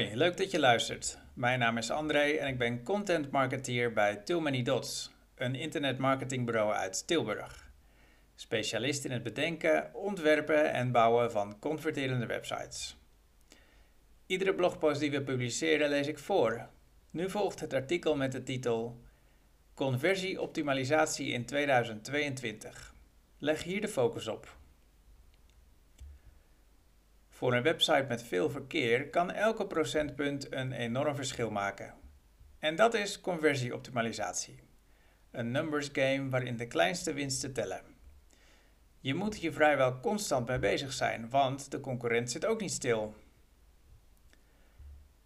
Hoi, leuk dat je luistert. Mijn naam is André en ik ben content marketeer bij Too Many Dots, een internetmarketingbureau uit Tilburg. Specialist in het bedenken, ontwerpen en bouwen van converterende websites. Iedere blogpost die we publiceren lees ik voor. Nu volgt het artikel met de titel Conversieoptimalisatie in 2022. Leg hier de focus op. Voor een website met veel verkeer kan elke procentpunt een enorm verschil maken. En dat is conversieoptimalisatie. Een numbers game waarin de kleinste winsten tellen. Je moet hier vrijwel constant mee bezig zijn, want de concurrent zit ook niet stil.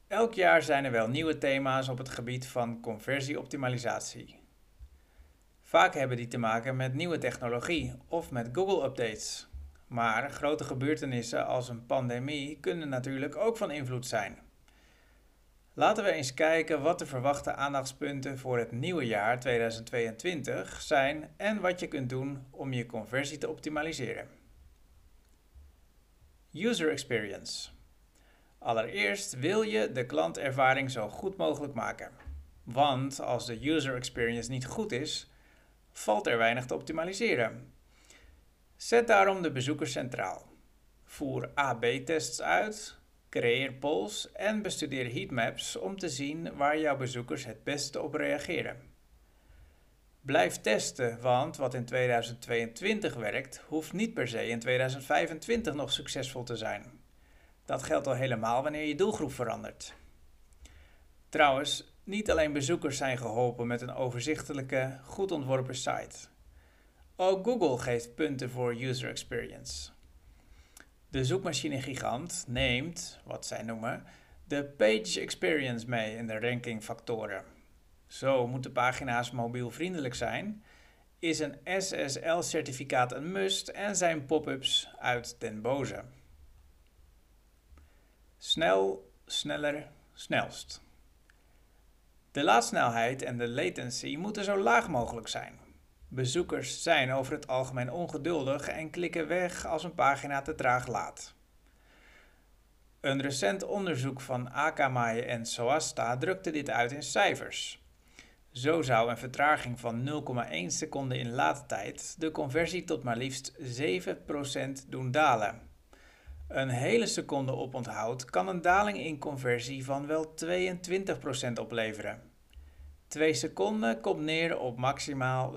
Elk jaar zijn er wel nieuwe thema's op het gebied van conversieoptimalisatie. Vaak hebben die te maken met nieuwe technologie of met Google-updates. Maar grote gebeurtenissen als een pandemie kunnen natuurlijk ook van invloed zijn. Laten we eens kijken wat de verwachte aandachtspunten voor het nieuwe jaar 2022 zijn en wat je kunt doen om je conversie te optimaliseren. User experience. Allereerst wil je de klantervaring zo goed mogelijk maken. Want als de user experience niet goed is, valt er weinig te optimaliseren. Zet daarom de bezoeker centraal. Voer AB-tests uit, creëer polls en bestudeer heatmaps om te zien waar jouw bezoekers het beste op reageren. Blijf testen, want wat in 2022 werkt, hoeft niet per se in 2025 nog succesvol te zijn. Dat geldt al helemaal wanneer je doelgroep verandert. Trouwens, niet alleen bezoekers zijn geholpen met een overzichtelijke, goed ontworpen site. Ook Google geeft punten voor user experience. De zoekmachine-gigant neemt, wat zij noemen, de page experience mee in de rankingfactoren. Zo moeten pagina's mobielvriendelijk zijn, is een SSL-certificaat een must en zijn pop-ups uit den boze. Snel, sneller, snelst. De laadsnelheid en de latency moeten zo laag mogelijk zijn. Bezoekers zijn over het algemeen ongeduldig en klikken weg als een pagina te traag laat. Een recent onderzoek van Akamai en Soasta drukte dit uit in cijfers. Zo zou een vertraging van 0,1 seconde in laadtijd de conversie tot maar liefst 7% doen dalen. Een hele seconde oponthoud kan een daling in conversie van wel 22% opleveren. 2 seconden komt neer op maximaal 36,5%.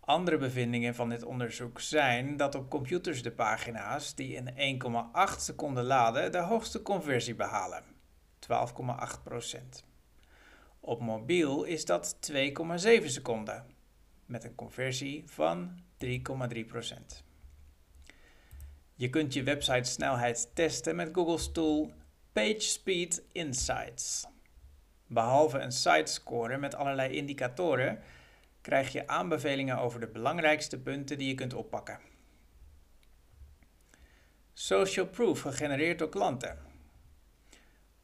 Andere bevindingen van dit onderzoek zijn dat op computers de pagina's die in 1,8 seconden laden de hoogste conversie behalen, 12,8%. Op mobiel is dat 2,7 seconden, met een conversie van 3,3%. Je kunt je website snelheid testen met Google's tool PageSpeed Insights. Behalve een site-score met allerlei indicatoren, krijg je aanbevelingen over de belangrijkste punten die je kunt oppakken. Social proof gegenereerd door klanten.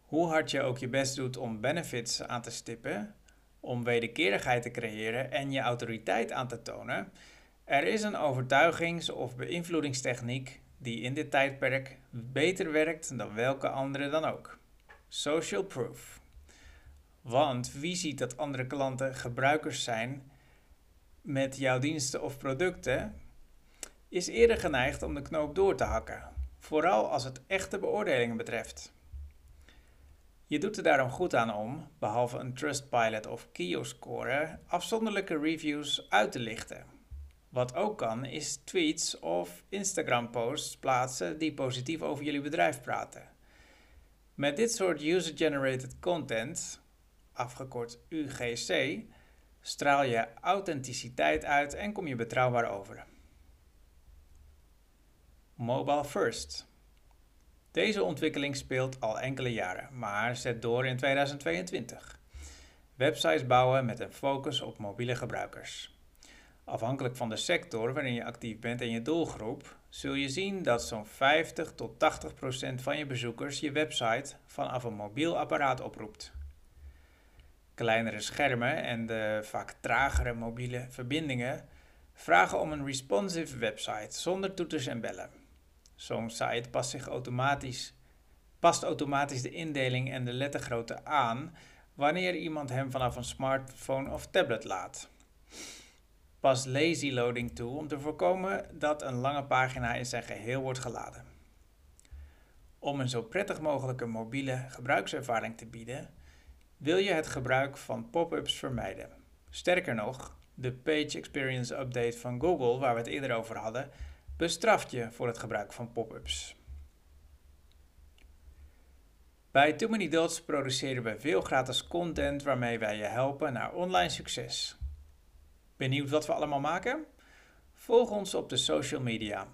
Hoe hard je ook je best doet om benefits aan te stippen, om wederkerigheid te creëren en je autoriteit aan te tonen, er is een overtuigings- of beïnvloedingstechniek die in dit tijdperk beter werkt dan welke andere dan ook. Social proof. Want wie ziet dat andere klanten gebruikers zijn met jouw diensten of producten, is eerder geneigd om de knoop door te hakken, vooral als het echte beoordelingen betreft. Je doet er daarom goed aan om, behalve een Trustpilot of Kio-score, afzonderlijke reviews uit te lichten wat ook kan, is tweets of Instagram-posts plaatsen die positief over jullie bedrijf praten. Met dit soort user-generated content, afgekort UGC, straal je authenticiteit uit en kom je betrouwbaar over. Mobile First. Deze ontwikkeling speelt al enkele jaren, maar zet door in 2022. Websites bouwen met een focus op mobiele gebruikers. Afhankelijk van de sector waarin je actief bent en je doelgroep, zul je zien dat zo'n 50 tot 80 procent van je bezoekers je website vanaf een mobiel apparaat oproept. Kleinere schermen en de vaak tragere mobiele verbindingen vragen om een responsive website zonder toeters en bellen. Zo'n site past, zich automatisch, past automatisch de indeling en de lettergrootte aan wanneer iemand hem vanaf een smartphone of tablet laat. Pas lazy loading toe om te voorkomen dat een lange pagina in zijn geheel wordt geladen. Om een zo prettig mogelijke mobiele gebruikservaring te bieden, wil je het gebruik van pop-ups vermijden. Sterker nog, de Page Experience Update van Google, waar we het eerder over hadden, bestraft je voor het gebruik van pop-ups. Bij Too Many Dots produceren we veel gratis content waarmee wij je helpen naar online succes. Benieuwd wat we allemaal maken? Volg ons op de social media.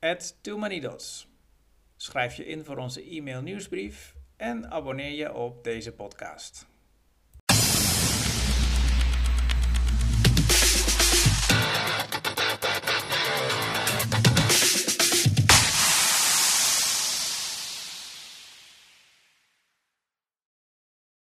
At Too Dots. Schrijf je in voor onze e-mail nieuwsbrief en abonneer je op deze podcast.